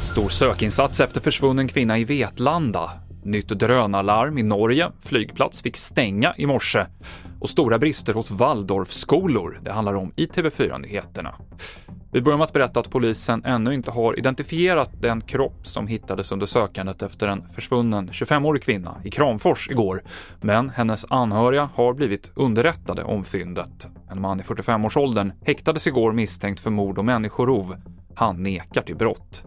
Stor sökinsats efter försvunnen kvinna i Vetlanda. Nytt drönarlarm i Norge. Flygplats fick stänga i morse. Och stora brister hos Waldorfskolor. Det handlar om i TV4-nyheterna. Vi börjar med att berätta att polisen ännu inte har identifierat den kropp som hittades under sökandet efter en försvunnen 25-årig kvinna i Kramfors igår. Men hennes anhöriga har blivit underrättade om fyndet. En man i 45-årsåldern häktades igår misstänkt för mord och människorov. Han nekar till brott.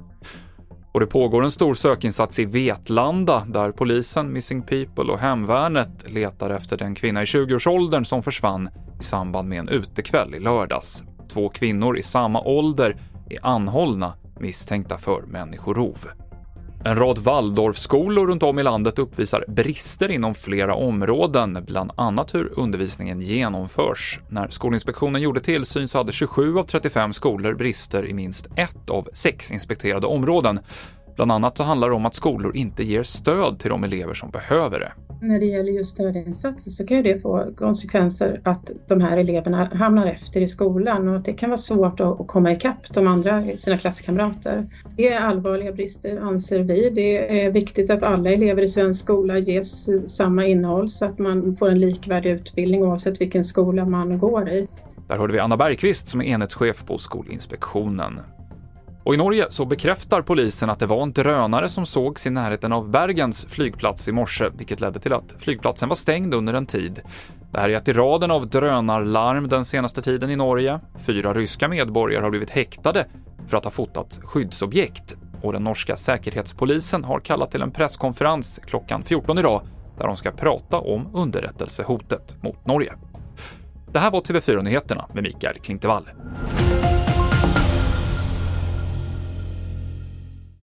Och det pågår en stor sökinsats i Vetlanda där polisen, Missing People och Hemvärnet letar efter den kvinna i 20-årsåldern som försvann i samband med en utekväll i lördags. Två kvinnor i samma ålder är anhållna misstänkta för människorov. En rad Waldorfskolor runt om i landet uppvisar brister inom flera områden, bland annat hur undervisningen genomförs. När Skolinspektionen gjorde tillsyn så hade 27 av 35 skolor brister i minst ett av sex inspekterade områden. Bland annat så handlar det om att skolor inte ger stöd till de elever som behöver det. När det gäller just stödinsatser så kan det få konsekvenser att de här eleverna hamnar efter i skolan och att det kan vara svårt att komma ikapp de andra, sina klasskamrater. Det är allvarliga brister anser vi. Det är viktigt att alla elever i svensk skola ges samma innehåll så att man får en likvärdig utbildning oavsett vilken skola man går i. Där hörde vi Anna Bergqvist som är enhetschef på Skolinspektionen. Och i Norge så bekräftar polisen att det var en drönare som sågs i närheten av Bergens flygplats i morse, vilket ledde till att flygplatsen var stängd under en tid. Det här är ett i raden av drönarlarm den senaste tiden i Norge. Fyra ryska medborgare har blivit häktade för att ha fotat skyddsobjekt och den norska säkerhetspolisen har kallat till en presskonferens klockan 14 idag där de ska prata om underrättelsehotet mot Norge. Det här var TV4-nyheterna med Mikael Klintevall.